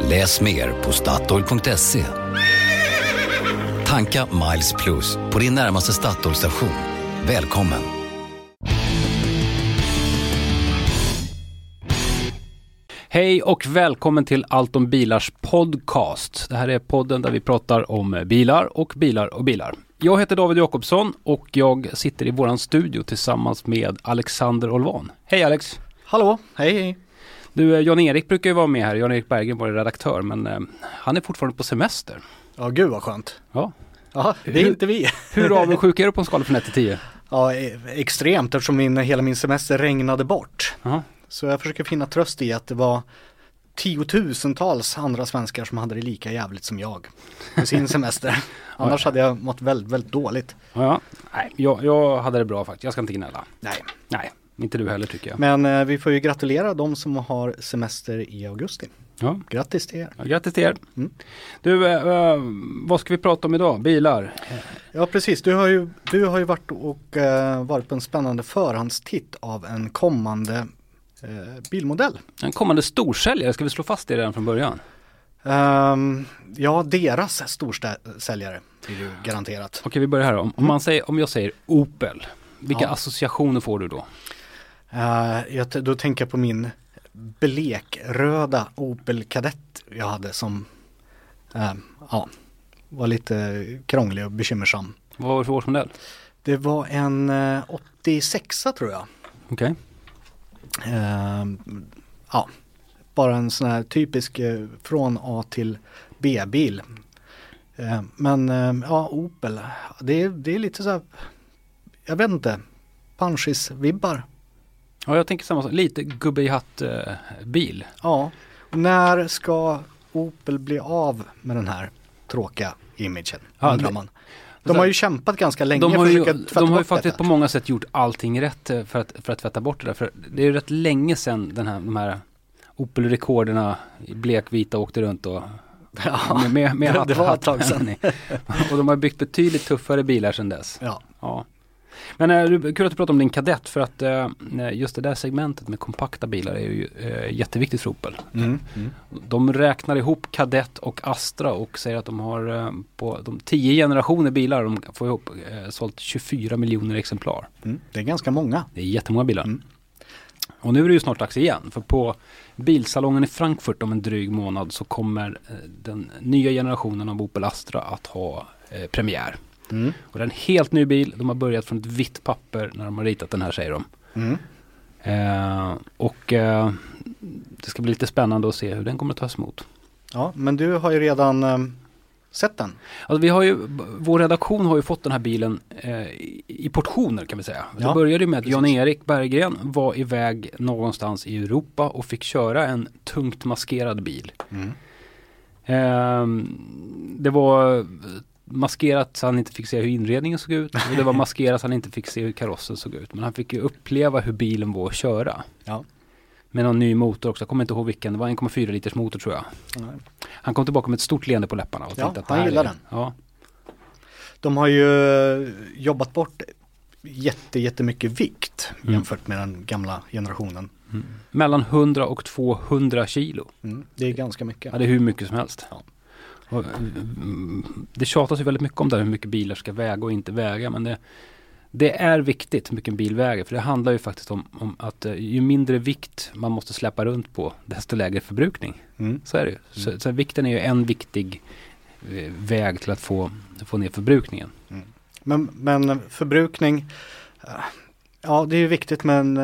Läs mer på Statoil.se. Tanka Miles Plus på din närmaste Statoil-station. Välkommen! Hej och välkommen till Allt om bilars podcast. Det här är podden där vi pratar om bilar och bilar och bilar. Jag heter David Jakobsson och jag sitter i våran studio tillsammans med Alexander Olvan. Hej Alex! Hallå, hej hej! Du, eh, Jan-Erik brukar ju vara med här. Jan-Erik Berggren var redaktör men eh, han är fortfarande på semester. Ja, gud vad skönt. Ja. Ja, det är Hur- inte vi. Hur avundsjuk är du på en skala från 1 till 10? Ja, e- extremt eftersom min, hela min semester regnade bort. Ja. Så jag försöker finna tröst i att det var tiotusentals andra svenskar som hade det lika jävligt som jag på sin semester. Annars hade jag mått väldigt, väldigt dåligt. Ja, ja. Nej, jag, jag hade det bra faktiskt. Jag ska inte gnälla. Nej, Nej, inte du heller tycker jag. men eh, vi får ju gratulera de som har semester i augusti. Ja. Grattis till er. Ja, grattis till er. Mm. Du, eh, eh, vad ska vi prata om idag? Bilar? Ja precis, du har ju, du har ju varit och eh, varit på en spännande förhandstitt av en kommande eh, bilmodell. En kommande storsäljare, ska vi slå fast det redan från början? Ehm, ja, deras storsäljare blir ju garanterat. Okej, vi börjar här. Om, om, man säger, om jag säger Opel, vilka Ja. associationer får du då? Uh, jag, då tänker jag på min blekröda Opel Kadett jag hade som ehm, ja, var lite krånglig och bekymmersam. Vad var det för årsmodell? Det var en uh, 86 tror jag. Okej. Ehm, ja, bara en sån här typisk eh, från A till B-bil. Men ja, Opel, det är, det är lite så här, jag vet inte, Panschis-vibbar. Ja, jag tänker samma sak. Lite gubbe i hatt-bil. Ja, när ska Opel bli av med den här tråkiga imagen? Ja, undrar det- man. De har ju kämpat ganska länge de har ju, försöka tvätta de har ju bort faktiskt detta. på många sätt gjort allting rätt eh, för att, för att tvätta bort det där. För det är ju rätt länge sedan den här, de här Opel-rekorderna i blekvita åkte runt och med, med, med det- hatt det var ett tag sedan. Och de har byggt betydligt tuffare bilar sedan dess. ja. Ja. Men eh, kul att du pratar om din kadett för att eh, just det där segmentet med kompakta bilar är ju eh, jätteviktigt för Opel. Mm. Mm. De räknar ihop kadett och Astra och säger att de har eh, på de tio generationer bilar de får ihop eh, sålt 24 miljoner exemplar. Mm. Det är ganska många. Det är jättemånga bilar. Mm. Och nu är det ju snart dags igen för på bilsalongen i Frankfurt om en dryg månad så kommer eh, den nya generationen av Opel Astra att ha eh, premiär. Mm. Och det är en helt ny bil. De har börjat från ett vitt papper när de har ritat den här säger de. Mm. Eh, och eh, det ska bli lite spännande att se hur den kommer att tas emot. Ja, men du har ju redan ehm, sett den. Alltså vi har ju, vår redaktion har ju fått den här bilen eh, i, portioner kan vi säga. Det Ja, började ju med att. Jan-Erik Berggren var iväg någonstans i Europa och fick köra en tungt maskerad bil. Mm. Ehm, det var maskerat så han inte fick se hur inredningen såg ut och det var maskerat så han inte fick se hur karossen såg ut. Men han fick ju uppleva hur bilen var att köra. Ja. Med någon ny motor också, jag kommer inte ihåg vilken, det var 1,4 liters motor tror jag. Nej. Han kom tillbaka med ett stort leende på läpparna och Ja, tänkte att han gillar är, den. Ja, De har ju eh, jobbat bort jätte, jättemycket vikt Mm. jämfört med den gamla generationen. mellan 100 och 200 kilo. Mm. Det är ganska mycket. Ja, det är hur mycket som helst. Ja. Och, mm, det tjatas ju väldigt mycket om det här, hur mycket bilar ska väga och inte väga. Men det, det är viktigt hur mycket en bil väger. För det handlar ju faktiskt om, om att eh, ju mindre vikt man måste släppa runt på, desto lägre förbrukning. Mm. Så är det ju. Så, så vikten är ju en viktig eh, väg till att få, få ner förbrukningen. Men, men förbrukning, eh, ja det är ju viktigt men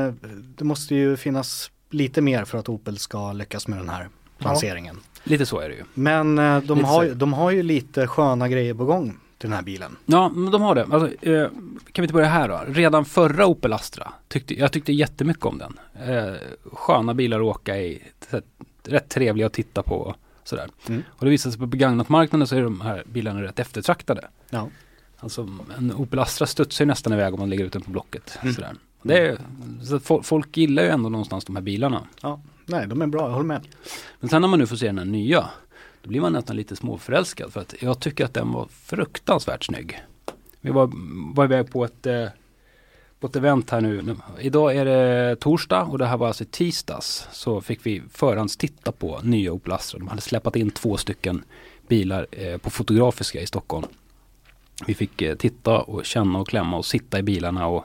det måste ju finnas lite mer för att Opel ska lyckas med den här lanseringen. Lite så är det ju. Men eh, de Lite har, ju- de har ju lite sköna grejer på gång till den här bilen. Ja, men de har det. Alltså, eh, kan vi inte börja här då? Redan förra Opel Astra, tyckte, jag tyckte jättemycket om den. Eh, sköna bilar att åka i, här, rätt trevliga att titta på. Sådär. Mm. Och det visar sig på begagnatmarknaden så är de här bilarna rätt eftertraktade. Ja. Alltså en Opel Astra studsar ju nästan iväg om man lägger ut den på Blocket. Mm. Sådär. Det är, så folk gillar ju ändå någonstans de här bilarna. ja. Nej, de är bra, jag håller med. Men sen när man nu får se den här nya, då blir man nästan lite småförälskad för att jag tycker att den var fruktansvärt snygg. Vi var, var iväg på ett, eh, på ett event här nu. Idag är det torsdag och det här var alltså tisdags. Så fick vi förhandstitta på nya Opel Astra. De hade släppt in två stycken bilar eh, på Fotografiska i Stockholm. Vi fick eh, titta och känna och klämma och sitta i bilarna och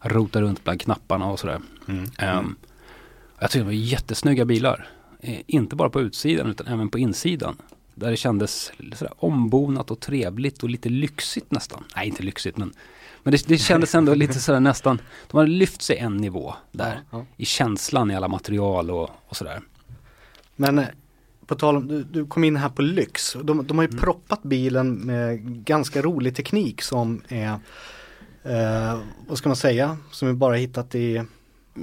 rota runt bland knapparna och sådär. Mm. Ehm, jag tycker det var jättesnygga bilar. Eh, inte bara på utsidan utan även på insidan. Där det kändes sådär ombonat och trevligt och lite lyxigt nästan. Nej, inte lyxigt men, men det, det kändes ändå lite sådär nästan. De hade lyft sig en nivå där. Ja, ja. I känslan i alla material och, och sådär. Men eh, på tal om, du, du kom in här på lyx. De, de har ju proppat bilen med ganska rolig teknik som är, eh, vad ska man säga, som vi bara hittat i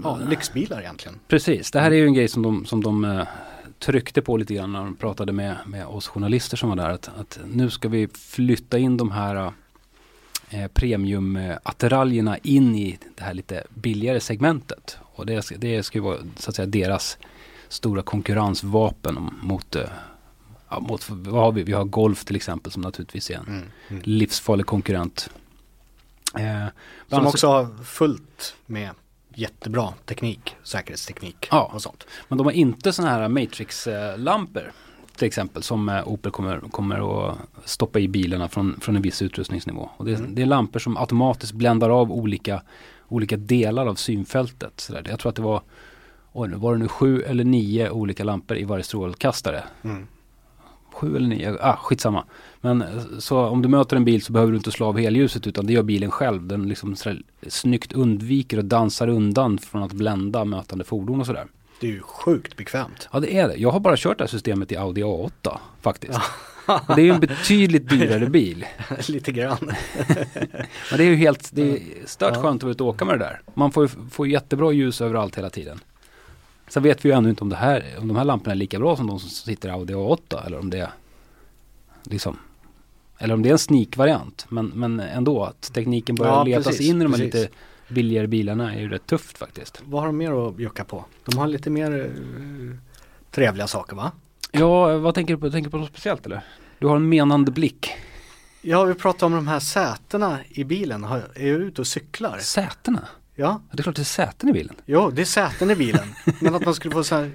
ja, lyxbilar egentligen. Precis, det här är ju en grej som de, som de eh, tryckte på lite grann när de pratade med, med oss journalister som var där. Att, att nu ska vi flytta in de här eh, premiumattiraljerna in i det här lite billigare segmentet. Och det, ska- det ska ju vara så att säga deras stora konkurrensvapen mot, eh, mot vad har vi? Vi har Golf till exempel som naturligtvis är en Mm. livsfarlig konkurrent. Eh, Som också har fullt med jättebra teknik, säkerhetsteknik Ja. och sånt. Men de har inte sådana här Matrix-lampor till exempel som eh, Opel kommer, kommer att stoppa i bilarna från, från en viss utrustningsnivå. Och det, Mm. det är lampor som automatiskt bländar av olika, olika delar av synfältet. Så där. Jag tror att det var, var det nu sju eller nio olika lampor i varje strålkastare. Mm. Sju eller nio, ah, skitsamma. Men eh, så om du möter en bil så behöver du inte slå av helljuset utan det gör bilen själv. Den liksom sådär snyggt undviker och dansar undan från att blända mötande fordon och sådär. Det är ju sjukt bekvämt. Ja det är det. Jag har bara kört det här systemet i Audi A8 faktiskt. Och det är ju en betydligt dyrare bil. Lite grann. Men det är ju helt, det är stört Ja. skönt att åka med det där. Man får ju får jättebra ljus överallt hela tiden. Sen vet vi ju ännu inte om det här, om de här lamporna är lika bra som de som sitter i Audi A8 eller om det är liksom eller om det är en sneak-variant. Men, men ändå att tekniken börjar Ja, letas precis, in i de här precis. lite billigare bilarna är ju rätt tufft faktiskt. Vad har de mer att bjucka på? De har lite mer eh, trevliga saker va? Ja, vad tänker du på? Tänker du på något speciellt eller? Du har en menande blick. Ja, vi pratar om de här sätena i bilen. Är jag ute och cyklar? Sätena? Ja, Ja, det är klart det är säten i bilen. jo, det är säten i bilen. Men att man skulle få så här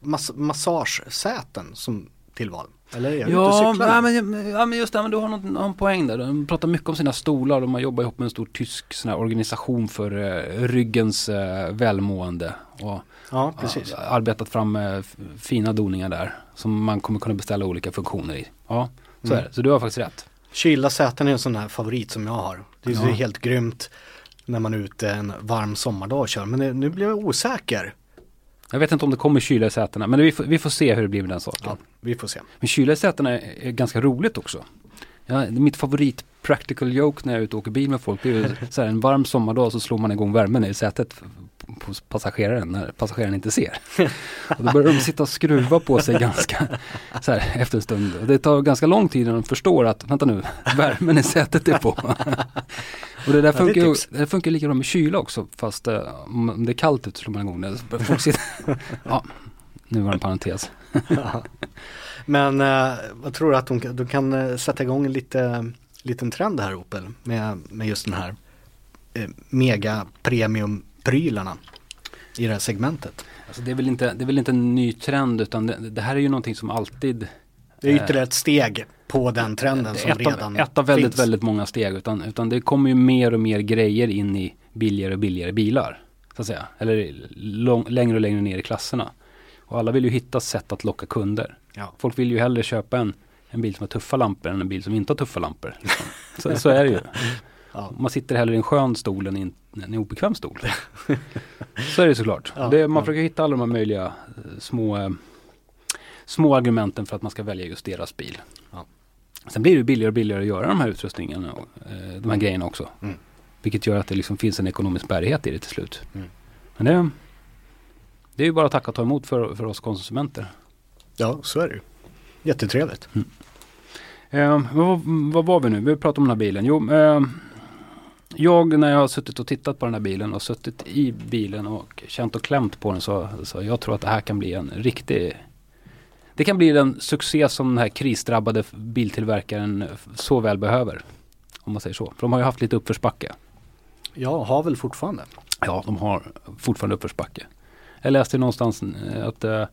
mass- massagesäten som tillval. Eller är Ja, cyklar? men, ja, men just det, men du har någon, en poäng där. De pratar mycket om sina stolar. De har jobbat ihop med en stor tysk sån här organisation för eh, ryggens eh, välmående. Och Ja, precis. ja, arbetat fram eh, fina doningar där. Som man kommer kunna beställa olika funktioner i. Ja, så Mm. är det. Så du har faktiskt rätt. Kylda säten är en sån här favorit som jag har. Det är Ja. helt grymt när man är ute en varm sommardag och kör. Men nu- blir jag osäker. Jag vet inte om det kommer kyla i sätena. Men vi får, vi får se hur det blir med den saken. Ja, vi får se. Men kyla i sätena är, är ganska roligt också. Ja, mitt favorit practical joke när jag är ute och åker bil med folk det är ju så här, en varm sommardag så slår man igång värmen i sätet på passageraren när passageraren inte ser. Och då börjar de sitta och skruva på sig ganska så här efter en stund. Och det tar ganska lång tid innan de förstår att vänta nu, värmen i sätet är på. Och det där det är funkar ju tips. det funkar lika bra med kyla också fast eh, om det är kallt ute slår man igång det. Folk sitter, ja, nu var det en parentes. Men eh, vad tror du att de, de kan eh, sätta igång en lite, liten trend här Opel med, med just den här eh, mega premium prylarna i det här segmentet. Alltså det, är väl inte, det är väl inte en ny trend utan det, det här är ju någonting som alltid Det är Eh, ytterligare ett steg på den trenden som ett, redan av, ett av väldigt, finns. väldigt många steg. Utan, utan det kommer ju mer och mer grejer in i billigare och billigare bilar. Så att säga. Eller lång, längre och längre ner i klasserna. Och alla vill ju hitta sätt att locka kunder. Ja. Folk vill ju hellre köpa en, en bil som har tuffa lampor än en bil som inte har tuffa lampor. Liksom. Så, så är det ju. Ja. Man sitter hellre i en skön stol än i en, en obekväm stol. så är det såklart. Ja, det, man ja. försöker hitta alla de här möjliga eh, små, eh, små argumenten för att man ska välja just deras bil. Ja. Sen blir det billigare och billigare att göra de här utrustningarna, och, eh, de här grejerna också. Mm. Vilket gör att det liksom finns en ekonomisk bärighet i det till slut. Mm. Men det, det är ju bara att tacka och ta emot för, för oss konsumenter. ja, så är det ju. jättetrevligt. Eh, vad, vad var vi nu? Vi pratade om den här bilen. Jo, eh, jag när jag har suttit och tittat på den här bilen och suttit i bilen och känt och klämt på den så, så jag tror att det här kan bli en riktig det kan bli den succé som den här krisdrabbade biltillverkaren så väl behöver. Om man säger så. För de har ju haft lite uppförsbacke. Ja, har väl fortfarande. Ja, de har fortfarande uppförsbacke. Jag läste någonstans eh, att eh,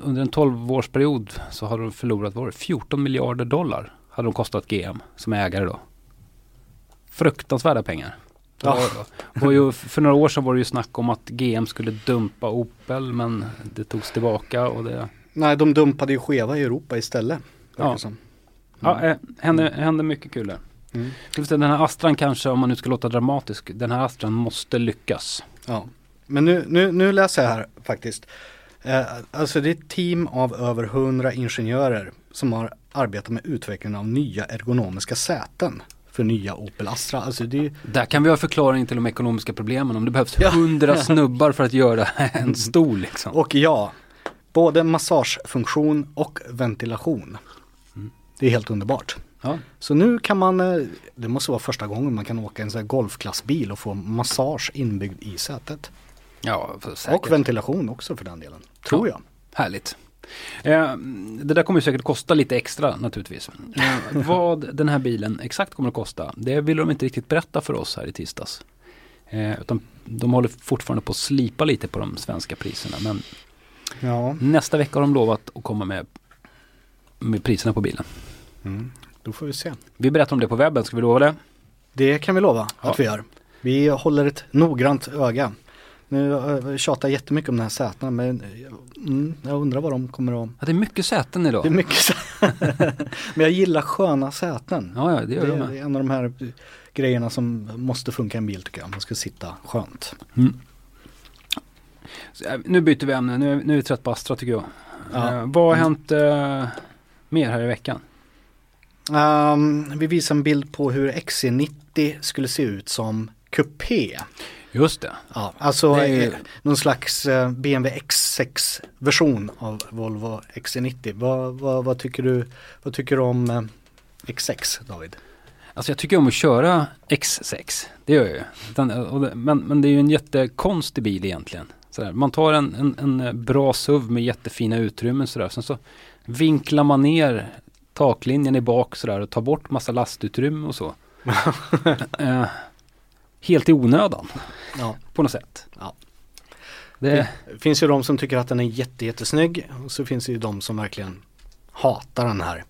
under en 12-årsperiod så har de förlorat var det, 14 miljarder dollar. Hade de kostat GM som ägare då. Fruktansvärda pengar. Det Ja. var, var ju, för några år sedan var det ju snack om att GM skulle dumpa Opel men det togs tillbaka och det Nej, de dumpade ju skeva i Europa istället. Ja. som. ja, eh, hände, hände mycket kul där. Mm. Den här Astran kanske, om man nu ska låta dramatisk, den här Astran måste lyckas. Ja. Men nu, nu, nu läser jag här faktiskt. Eh, alltså det är ett team av över 100 ingenjörer som har arbetat med utvecklingen av nya ergonomiska säten för nya Opel Astra. Alltså det är, Där kan vi ha förklaring till de ekonomiska problemen. Om det behövs Ja. hundra snubbar för att göra en stol liksom. och ja, både massagefunktion och ventilation. Det är helt underbart. Ja. Så nu kan man, eh, det måste vara första gången man kan åka en sån här golfklassbil och få massage inbyggd i sätet. Ja, säkert. Och ventilation också för den delen, tror jag. Härligt. Eh, det där kommer säkert kosta lite extra naturligtvis. Eh, vad den här bilen exakt kommer att kosta, det vill de inte riktigt berätta för oss här i tisdags. Eh, utan de håller fortfarande på att slipa lite på de svenska priserna. Men Ja, nästa vecka har de lovat att komma med, med priserna på bilen. mm. då får vi se. Vi berättar om det på webben, ska vi lova det? Det kan vi lova Ja. att vi gör. Vi håller ett noggrant öga. Nu äh, tjatar jag jättemycket om de här sätena men eh, mm, jag undrar vad de kommer att... Ja, det är mycket säten idag. Det är mycket sä- Men jag gillar sköna säten. Ja, ja, det gör det, jag är, med. det är en av de här grejerna som måste funka i en bil tycker jag. Man ska sitta skönt. Mm. Eh, nu byter vi ämne, nu nu är vi trött på Astra tycker jag. Ja. Eh, vad har hänt eh, mer här i veckan? Ehm, vi visar en bild på hur XC90 skulle se ut som kupé. Just det. Ja, alltså Det är eh, någon slags eh, BMW X6 version av Volvo XC90. Vad, vad, vad, tycker du, vad tycker du om eh, X6 David? Alltså jag tycker om att köra X6. Det gör jag ju. Men, men det är ju en jättekonstig bil egentligen. Sådär. Man tar en, en, en bra SUV med jättefina utrymmen sådär. Sen så vinklar man ner taklinjen i bak sådär och tar bort massa lastutrymme och så. eh, helt i onödan Ja. på något sätt. Ja. Det, Det finns ju de som tycker att den är jätte, jättesnygg och så finns det ju de som verkligen hatar den här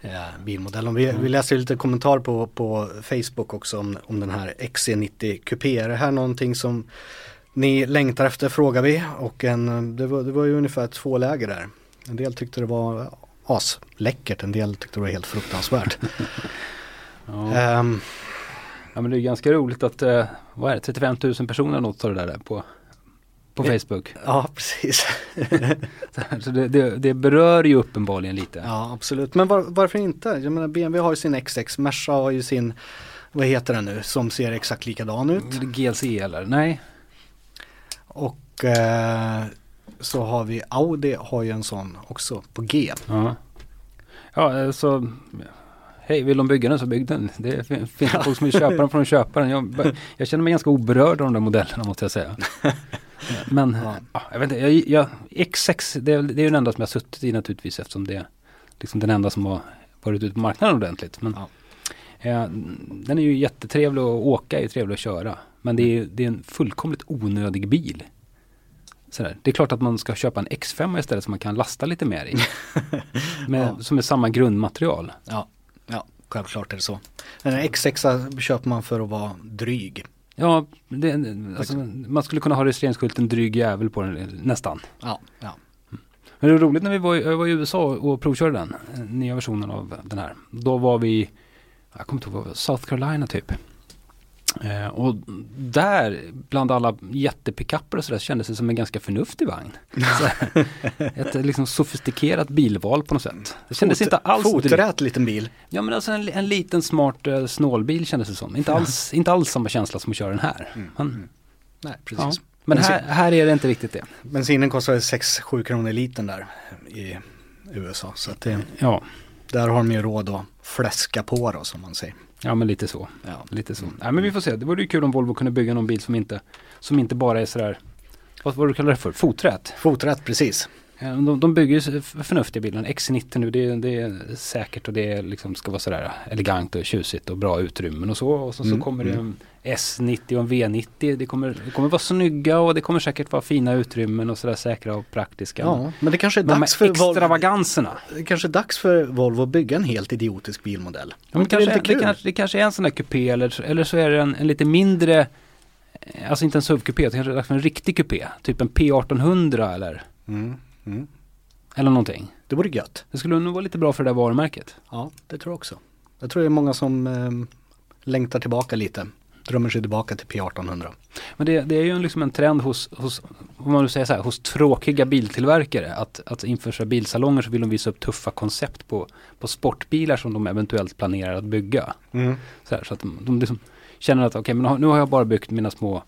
eh, bilmodellen. Vi, vi läser lite kommentar på, på Facebook också om, om den här XC90 Coupé. Är det här någonting som ni längtar efter frågar vi och en, det, var, det var ju ungefär två läger där. En del tyckte det var asläckert, en del tyckte det var helt fruktansvärt. ja. Ehm, ja men det är ganska roligt att, eh, vad är det, 35 000 personer något av det där på, på Facebook. ja, precis. Så det, det, det berör ju uppenbarligen lite. Ja, absolut. Men var, varför inte? Jag menar BMW har ju sin X6, Merca har ju sin, vad heter den nu, som ser exakt likadan ut. GLC eller? Nej. Och eh, så har vi Audi har ju en sån också på G. Ja. Ja, eh, så Hej, vill de bygga den så bygg den. Det fin- finns folk som vill köpa den från köparen. Jag, jag känner mig ganska oberörd av de där modellerna måste jag säga. Men Ja. ja. jag vet inte, jag, jag, X6 det, är- det är ju den enda som jag har suttit i naturligtvis eftersom det är liksom den enda som har varit ute på marknaden ordentligt. Men, Ja. eh, den är ju jättetrevlig att åka, är trevlig att köra. Men det är, det är en fullkomligt onödig bil. Sådär. Det är klart att man ska köpa en X5 istället som man kan lasta lite mer i. Med, Ja. Som är samma grundmaterial. Ja, ja, självklart är det så. En X6 köper man för att vara dryg. Ja, det, alltså, man skulle kunna ha registreringsskylten dryg jävel på den nästan. Ja, ja. Men det var roligt när vi var, i- var i USA och provkörde den, eh, nya versionen av den här. Då var vi, jag kommer inte ihåg, South Carolina typ. Eh, och där, bland alla jättepickuper och sådär, kändes det som en ganska förnuftig vagn. Ett liksom sofistikerat bilval på något sätt. Det kändes Fot- inte alls. Foträt liten bil. Ja men alltså en, en liten smart eh, snålbil kändes det som. Inte alls, inte alls samma känsla som att köra den här. Men, Nej, ja. precis. men Bensin- här, här är det inte riktigt det. Bensinen kostar 6-7 kronor litern där i USA. Så att det, Ja, där har de ju råd att fläska på då som man säger. Ja men lite så. Ja. Lite så. Nej men vi får se. Det vore ju kul om Volvo kunde bygga någon bil som inte, som inte bara är sådär, vad vad du kallar det för? Foträtt. Foträtt precis. De, de bygger ju så förnuftiga bilar. En X90 nu, det, är- det är säkert och det liksom ska vara sådär elegant och tjusigt och bra utrymmen och så. Och så, så Mm, kommer det mm. en S90 och en V90. Det kommer, det kommer vara snygga och det kommer säkert vara fina utrymmen och sådär säkra och praktiska. Ja, men det kanske är dags för Volvo. extravaganserna. Det kanske är dags för Volvo att bygga en helt idiotisk bilmodell. Ja, men det kanske, det, kul. kanske, det kanske är en sån där kupé eller, eller så är det en, en lite mindre, eh, alltså inte en SUV-kupé, det kanske är dags för en riktig kupé. Typ en P1800 eller, Mm, mm. eller någonting. Det vore gött. Det skulle nog vara lite bra för det där varumärket. Ja, det tror jag också. Jag tror det är många som eh, längtar tillbaka lite. Drömmer sig tillbaka till P1800. Men det, det är ju en, liksom en trend hos, hos, om man säger så här, hos tråkiga biltillverkare att, att inför så bilsalonger så vill de visa upp tuffa koncept på, på sportbilar som de eventuellt planerar att bygga. Så, här, så att de, de liksom känner att okej, men nu har jag bara byggt mina små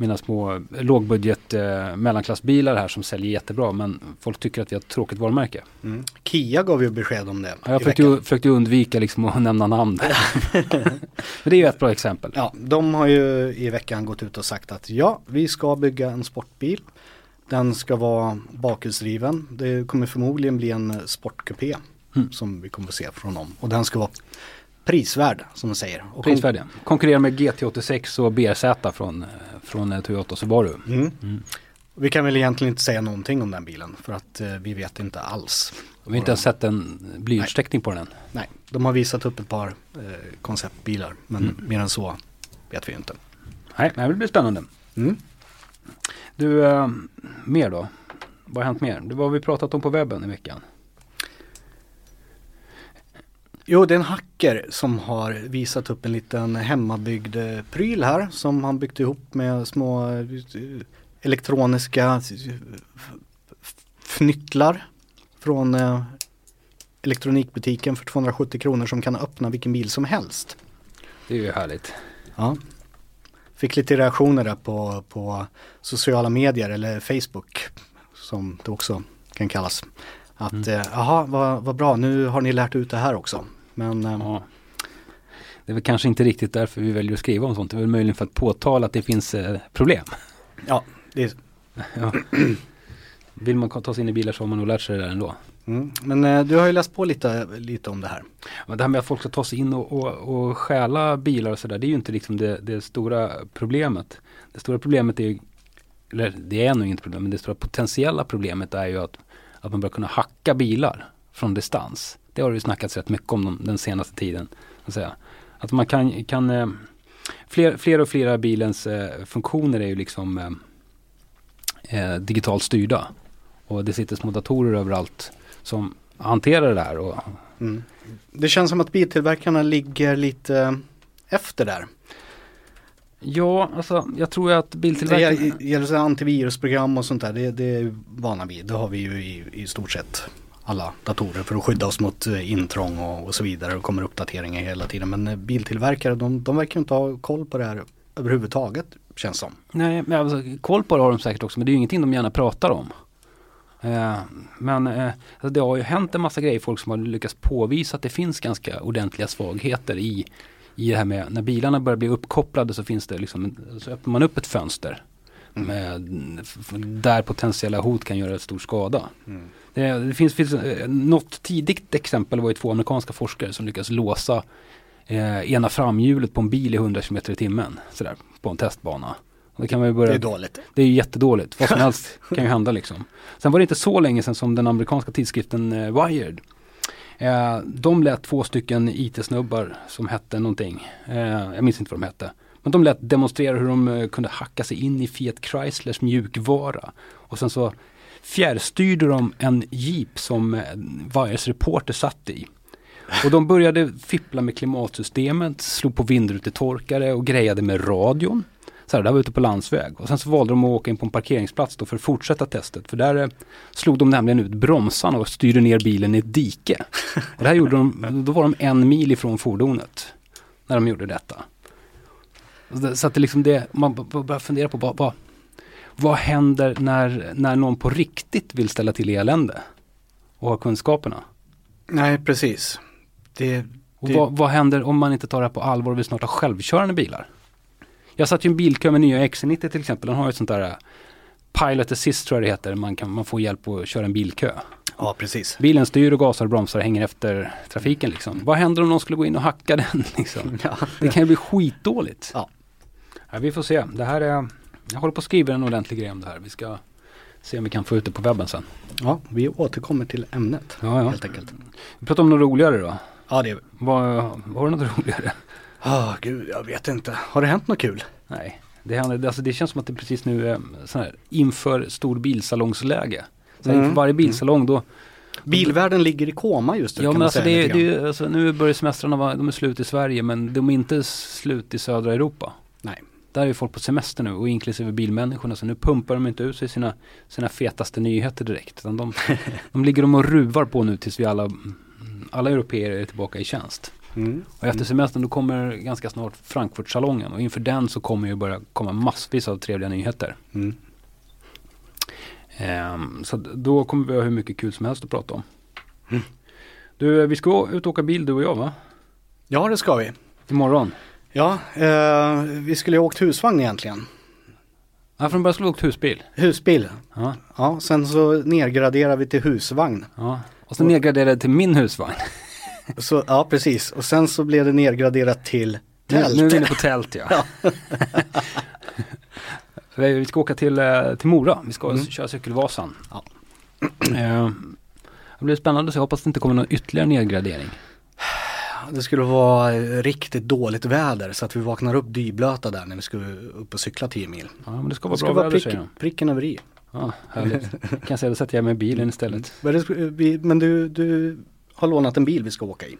mina små lågbudget eh, mellanklassbilar här som säljer jättebra men folk tycker att vi har ett tråkigt varumärke. Mm. Kia gav ju besked om det Ja, jag försökte, ju, försökte undvika liksom att nämna namn. men det är ju ett bra exempel. Ja, de har ju i veckan gått ut och sagt att ja, vi ska bygga en sportbil. Den ska vara bakhjulsdriven. Det kommer förmodligen bli en sportkupé Mm. som vi kommer att se från dem. Och den ska vara prisvärd som de säger. Och Prisvärdiga. Konkurrerar med GT86 och BRZ från, från eh, Toyota Subaru. Mm. Mm. Vi kan väl egentligen inte säga någonting om den bilen för att eh, vi vet inte alls. Vi har inte ens sett en blyertsteckning på den än. Nej, de har visat upp ett par eh, konceptbilar men Mm. mer än så vet vi inte. Nej, men det blir spännande. Mm. Du, eh, mer då? Vad har hänt mer? Det var vi pratat om på webben i veckan. Jo, det är en hacker som har visat upp en liten hemmabyggd eh, pryl här som han byggt ihop med små eh, elektroniska eh, fnyttlar från elektronikbutiken för 270 kronor som kan öppna vilken bil som helst. Det är ju härligt. Ja. Fick lite reaktioner där på, på sociala medier eller Facebook som det också kan kallas. Att Mm. eh, vad, vad bra nu har ni lärt ut det här också. Men eh, Ja. Det är väl kanske inte riktigt därför vi väljer att skriva om sånt. Det är väl möjligen för att påtala att det finns eh, problem. ja, det är, Ja. Vill man ta sig in i bilar så har man nog lärt sig det där ändå. mm. Men eh, du har ju läst på lite, lite om det här. Men det här med att folk ska ta sig in och, och, och stjäla bilar och sådär, det är ju inte liksom det, det stora problemet. Det stora problemet är ju, eller det är nog inte problem, men det stora potentiella problemet är ju att, att man börjar kunna hacka bilar från distans. Det har det ju snackats rätt mycket om de, den senaste tiden. Att, säga. att man kan, kan eh, fler, fler och fler av bilens eh, funktioner är ju liksom eh, eh, digitalt styrda. Och det sitter små datorer överallt som hanterar det här. Och, Mm. Det känns som att biltillverkarna ligger lite efter där. Ja, alltså jag tror att Det biltillverkarna... gäller- gäller antivirusprogram och sånt där. Det, det är vana vid. Det har vi ju i, i stort sett alla datorer för att skydda oss mot eh, intrång och, och så vidare. Det kommer uppdateringar hela tiden. Men eh, biltillverkare de, de verkar inte ha koll på det här överhuvudtaget känns som. Nej, men alltså, koll på det har de säkert också, men det är ju ingenting de gärna pratar om. Eh, men eh, alltså, det har ju hänt en massa grejer, folk som har lyckats påvisa att det finns ganska ordentliga svagheter i, i det här med när bilarna börjar bli uppkopplade så finns det liksom, så öppnar man upp ett fönster. Med, f- där potentiella hot kan göra stor skada. Det, det finns, finns eh, något tidigt exempel var ju två amerikanska forskare som lyckas låsa eh, ena framhjulet på en bil i 100 km i timmen. Sådär, på en testbana. Det kan man ju börja Det är dåligt. det är ju jättedåligt. Vad som helst kan ju hända liksom. Sen var det inte så länge sedan som den amerikanska tidskriften eh, Wired. Eh, de lät två stycken IT-snubbar som hette någonting. Eh, jag minns inte vad de hette. Men de lät demonstrera hur de kunde hacka sig in i Fiat Chryslers mjukvara. Och sen så fjärrstyrde de en jeep som Vires Wires reporter satt i. Och de började fippla med klimatsystemet, slog på vindrutetorkare och grejade med radion. Så här, det här var ute på landsväg. Och sen så valde de att åka in på en parkeringsplats då för att fortsätta testet. För där eh, slog de nämligen ut bromsarna och styrde ner bilen i ett dike. Och det här gjorde de, då var de en mil ifrån fordonet. När de gjorde detta. Så att det liksom det, man börjar fundera på vad, vad, vad händer när, när någon på riktigt vill ställa till elände? och har kunskaperna. Nej, precis. Det, Och Det- vad, vad händer om man inte tar det här på allvar och vi snart har självkörande bilar? Jag satt ju i en bilkö med nya XC90 till exempel. Den har ju ett sånt där eh, Pilot Assist tror jag det heter. Man, kan, man får hjälp att köra en bilkö. ja, precis. Bilen styr och gasar och bromsar och hänger efter trafiken liksom. Vad händer om någon skulle gå in och hacka den liksom? Ja. Det kan ju bli skitdåligt. Ja. Ja, vi får se. Det här är, jag håller på att skriva en ordentlig grej om det här. Vi ska se om vi kan få ut det på webben sen. ja, vi återkommer till ämnet Ja, ja. helt enkelt. Vi pratar om något roligare då. Ja, det är Vad, har du något roligare? Ah, gud, jag vet inte. Har det hänt något kul? Nej, det, händer, alltså det känns som att det precis nu är sån här, inför stor bilsalongsläge. Så Mm. Inför varje bilsalong då, Bilvärlden ligger i koma just nu ja men alltså det, det, alltså, nu börjar semestrarna vara, de är slut i Sverige men de är inte slut i södra Europa. Nej. Där är ju folk på semester nu och inklusive bilmänniskorna så nu pumpar de inte ut sig sina, sina fetaste nyheter direkt. Utan de, de ligger de och ruvar på nu tills vi alla, alla europeer är tillbaka i tjänst. Mm. Och efter semestern då kommer ganska snart Frankfurtsalongen och inför den så kommer ju börja komma massvis av trevliga nyheter. Mm. Ehm, så då kommer vi ha hur mycket kul som helst att prata om. Mm. Du, vi ska ut och åka bil du och jag va? Ja, det ska vi. Imorgon. Ja, eh, vi skulle ju åkt husvagn egentligen. Ja, från början skulle vi åkt husbil. Husbil. Ja, Ja, sen så nedgraderar vi till husvagn. ja. Och så nedgraderade jag till min husvagn. Så, ja, precis. Och sen så blev det nedgraderat till tält. Nu, nu är vi inne på tält ja. Vi vi ska åka till, eh, till Mora. Vi ska Mm. köra Cykelvasan. Ja. Ehm, det blir spännande så jag hoppas det inte kommer någon ytterligare nedgradering. Det skulle vara riktigt dåligt väder så att vi vaknar upp dyblöta där när vi ska upp och cykla 10 mil. Ja, men det ska vara Det ska bra vara väder prick, säger pricken över i. Ja, härligt. kan säga, då sätter jag mig i bilen istället. Men, du, du har lånat en bil vi ska åka i.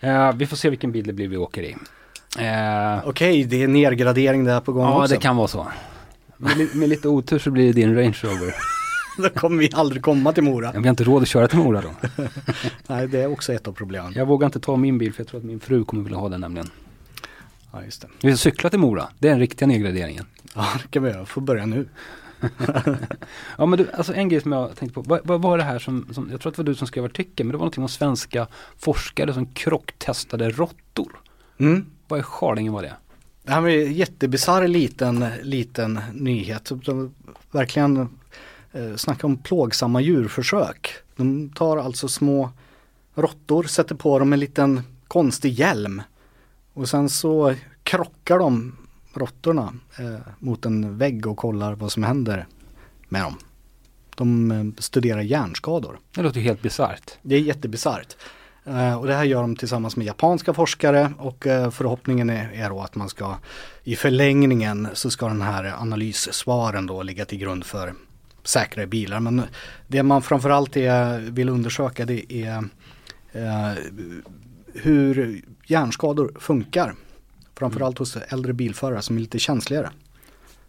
Eh, vi får se vilken bil det blir vi åker i. Eh, Okej, det är nedgradering där på gång ja, också. det kan vara så. Med, med lite otur så blir det din Range Rover. Då kommer vi aldrig komma till Mora. Vi har inte råd att köra till Mora då. Nej, det är också ett av problemen. Jag vågar inte ta min bil för jag tror att min fru kommer vilja ha den nämligen. Ja, just det. Vi ska cykla till Mora. Det är den riktiga nedgraderingen. Ja, det kan vi göra. Får börja nu. Ja men du, alltså en grej som jag tänkte på. Vad, vad var det här som, som, jag tror att det var du som skrev artikeln, men det var någonting om svenska forskare som krocktestade råttor. Mm. Vad i skardingen var det? Det här var en jättebisarr liten, liten nyhet. Verkligen eh, snacka om plågsamma djurförsök. De tar alltså små råttor, sätter på dem en liten konstig hjälm. Och sen så krockar de råttorna eh, mot en vägg och kollar vad som händer med dem. De eh, studerar hjärnskador. Det låter helt bisarrt. Det är jättebisarrt. Eh, och det här gör de tillsammans med japanska forskare och förhoppningen är, är då att man ska i förlängningen så ska den här analyssvaren då ligga till grund för säkrare bilar. Men det man framförallt är, vill undersöka det är eh, hur hjärnskador funkar. Framförallt hos äldre bilförare som är lite känsligare.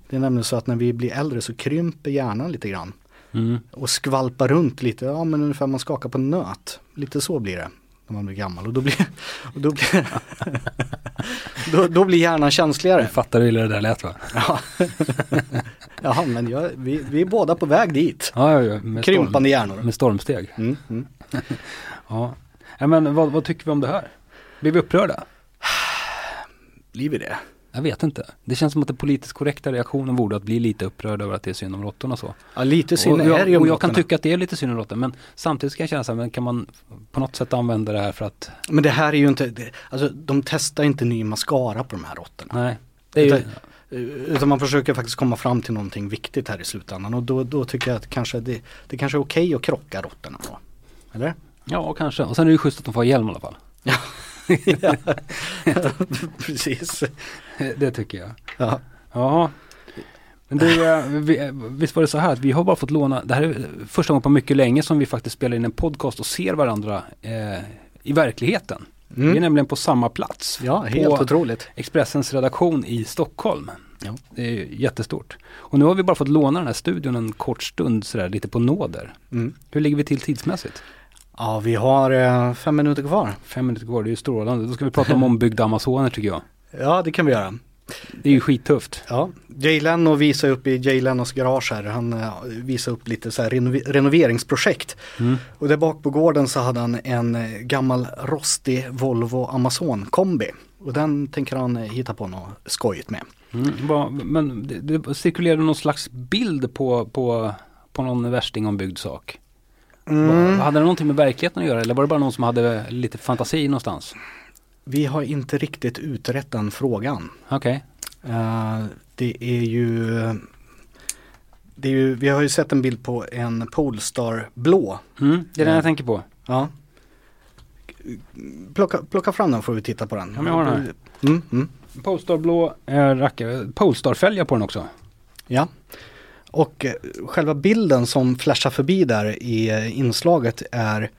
Det är nämligen så att när vi blir äldre så krymper hjärnan lite grann Mm. och skvalpa runt lite, ja men ungefär man skakar på nöt. Lite så blir det när man blir gammal och då blir, och då blir, då, då blir hjärnan känsligare. Jag fattar hur det där lät va? Ja, Jaha, men jag, vi, vi är båda på väg dit. Ja, ja, ja. Med, Krympande storm, hjärnor. med stormsteg. Mm, mm. Ja. ja men vad, vad tycker vi om det här? Blir vi upprörda? Blir vi det? Jag vet inte. Det känns som att den politiskt korrekta reaktionen vore att bli lite upprörd över att det är synd om råttorna så. Ja, lite Och synd är det ju jag, om och jag kan råttorna. tycka att det är lite synd om råttor men samtidigt ska jag känna så här, men kan man på något sätt använda det här för att, Men det här är ju inte, det, alltså de testar inte ny mascara på de här råttorna. nej. Det är ju, Utan- Utan man försöker faktiskt komma fram till någonting viktigt här i slutändan och då, då tycker jag att kanske det, det kanske är okej att krocka råttorna då. Eller? ja kanske. Och sen är det ju schysst att de får hjälm i alla fall. Ja, precis. Det tycker jag. Ja. Ja. Men du, eh, vi, eh, visst var det så här att vi har bara fått låna, det här är första gången på mycket länge som vi faktiskt spelar in en podcast och ser varandra eh, i verkligheten. Vi är Mm. nämligen på samma plats. ja, helt på otroligt. Expressens redaktion i Stockholm. Ja. Det är jättestort. Och nu har vi bara fått låna den här studion en kort stund sådär, lite på nåder. Mm. Hur ligger vi till tidsmässigt? Ja, vi har eh, fem minuter kvar. Fem minuter kvar, det är ju strålande. Då ska vi prata om ombyggda amazoner tycker jag. Ja, det kan vi göra. Det är ju skittufft. Ja, Jay Leno visar upp i Jay Lenos garage här, han uh, visar upp lite så här renov renoveringsprojekt. Mm. Och där bak på gården så hade han en uh, gammal rostig Volvo Amazon kombi. Och den tänker han hitta på något skojigt med. Mm, men det, det cirkulerar någon slags bild på, på, på någon värstingombyggd sak. Mm. Hade det någonting med verkligheten att göra eller var det bara någon som hade lite fantasi någonstans? Vi har inte riktigt utrett den frågan. Okej. Uh, det är ju det är ju, vi har ju sett en bild på en Polestar blå. Mm, det är den Ja. jag tänker på. Ja. Plocka, plocka fram den får vi titta på den. Ja, men jag har den här. Mm, mm. Polestar-blå eh, rackare. Polestar-fälgar på den också. Ja. Och eh, själva bilden som flashar förbi där i eh, inslaget är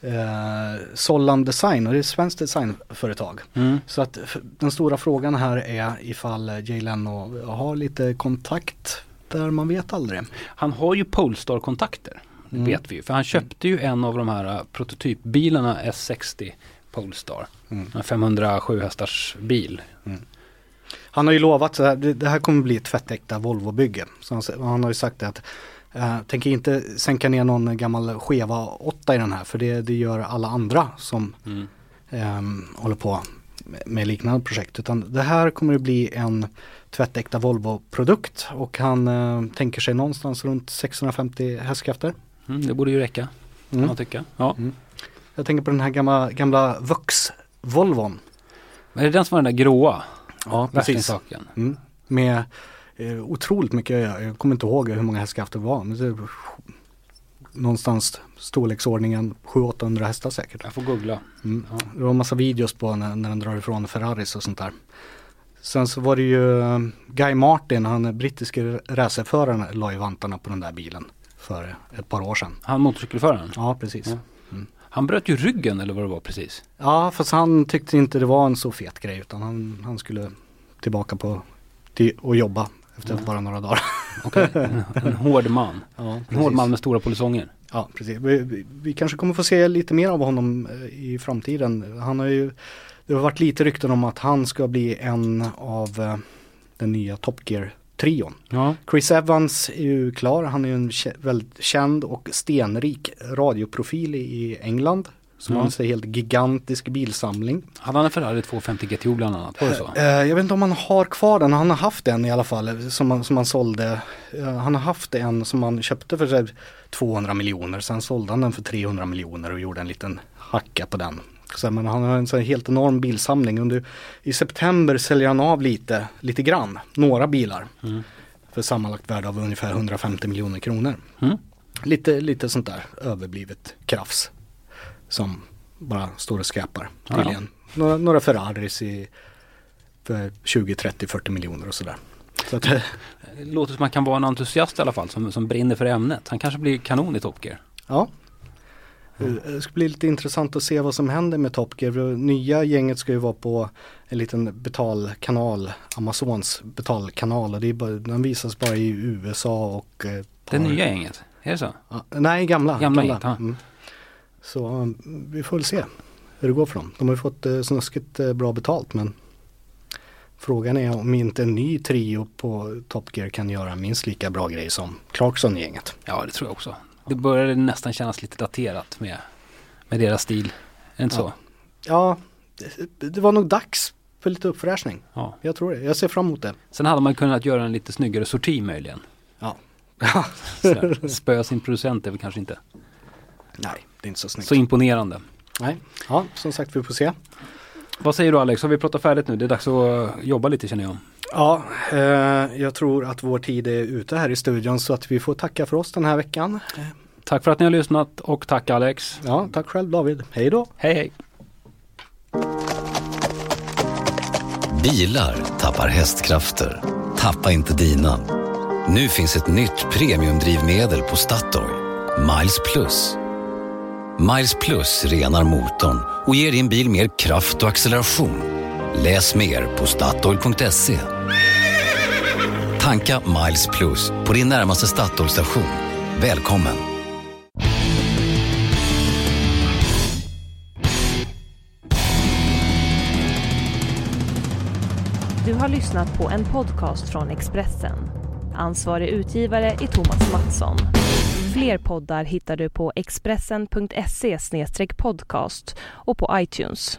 eh, Sollam Design och det är ett svenskt designföretag. Mm. Så att den stora frågan här är ifall eh, Jay Leno har lite kontakt där man vet aldrig. Han har ju Polestar-kontakter. Mm. vet vi ju. För han köpte ju en av de här prototypbilarna S60 Polestar. Mm. En 507 hästars bil. Han har ju lovat att det, det här kommer bli ett tvättäkta Volvo-bygge. Så han, han har ju sagt det att eh, tänker inte sänka ner någon gammal skeva 8 i den här för det, det gör alla andra som Mm. ehm, håller på med, liknande projekt. Utan det här kommer att bli en tvättäkta Volvo-produkt och han eh, tänker sig någonstans runt 650 hästkrafter. Mm, det borde ju räcka. Kan Mm. man tycka. Ja. Jag tänker på den här gamla, gamla Vux-Volvon. Men är det den som var den där gråa? Ja, precis. saken. Mm. Med eh, otroligt mycket, jag, kommer inte ihåg hur många hästkrafter det var. Men det, någonstans storleksordningen 700-800 hästar säkert. Jag får googla. Mm. Ja. Det var massa videos på när, när den drar ifrån Ferraris och sånt där. Sen så var det ju eh, Guy Martin, han brittiske racerföraren, la ju vantarna på den där bilen för ett par år sedan. Han motorcykelföraren. Ja, precis. Ja. Ja. Han bröt ju ryggen eller vad det var precis. fast han tyckte inte det var en så fet grej utan han, han skulle tillbaka på till, och jobba efter bara några dagar. Okej. En, en hård man. Ja, En hård man med stora polisonger. Ja, precis. Vi, vi, vi kanske kommer få se lite mer av honom eh, i framtiden. Han har ju, det har varit lite rykten om att han ska bli en av eh, den nya Top Gear-trion. Ja. Chris Evans är ju klar, han är ju en väldigt känd och stenrik radioprofil i England. Som Mm. har en helt gigantisk bilsamling. Hade han en Ferrari 250 GTO bland annat? Var det så? Eh, jag vet inte om han har kvar den, han har haft en i alla fall som han, som han sålde. Eh, han har haft en som han köpte för så här 200 miljoner, sen sålde han den för 300 miljoner och gjorde en liten hacka på den. Så, men han har en så här helt enorm bilsamling. Under, I september säljer han av lite, lite grann, några bilar. Mm. För sammanlagt värde av ungefär 150 miljoner kronor. Mm. Lite, lite sånt där överblivet krafs. Som bara står och skräpar Ja. Några, några Ferraris i för 20, 30, 40 miljoner och sådär. Så att, Det låter som att han kan vara en entusiast i alla fall som, som brinner för ämnet. Han kanske blir kanon i Top Gear. ja. Eh, Det ska bli lite intressant att se vad som händer med Top Gear. Nya gänget ska ju vara på en liten betalkanal, Amazons betalkanal och det är bara, den visas bara i USA och eh, Det nya gänget, är det så? Ja, nej, gamla. Gamla gänget, ja. Mm. Så um, vi får väl se hur det går för dem. De har ju fått eh, snuskigt eh, bra betalt men frågan är om inte en ny trio på Top Gear kan göra minst lika bra grej som Clarkson-gänget. Ja, det tror jag också. Det började nästan kännas lite daterat med, med deras stil. Är det inte Ja. så? Ja, det, det var nog dags för lite uppfräschning. Ja. Jag tror det. Jag ser fram emot det. Sen hade man kunnat göra en lite snyggare sorti möjligen. Ja. Sådär. Spöa sin producent är väl kanske inte nej, det är inte så snyggt. så imponerande. Nej. Ja, som sagt vi får se. Vad säger du Alex, har vi pratat färdigt nu? Det är dags att jobba lite känner jag. Ja, eh, jag tror att vår tid är ute här i studion så att vi får tacka för oss den här veckan. Tack för att ni har lyssnat och tack Alex. Ja, tack själv David. Hej då! Hej hej! Bilar tappar hästkrafter. Tappa inte dina. Nu finns ett nytt premiumdrivmedel på Statoil. Miles Plus. Miles Plus renar motorn och ger din bil mer kraft och acceleration. Läs mer på Statoil.se. Tanka Miles Plus på din närmaste Statoil-station. Välkommen! Du har lyssnat på en podcast från Expressen. Ansvarig utgivare är Thomas Mattsson. Fler poddar hittar du på expressen.se podcast och på iTunes.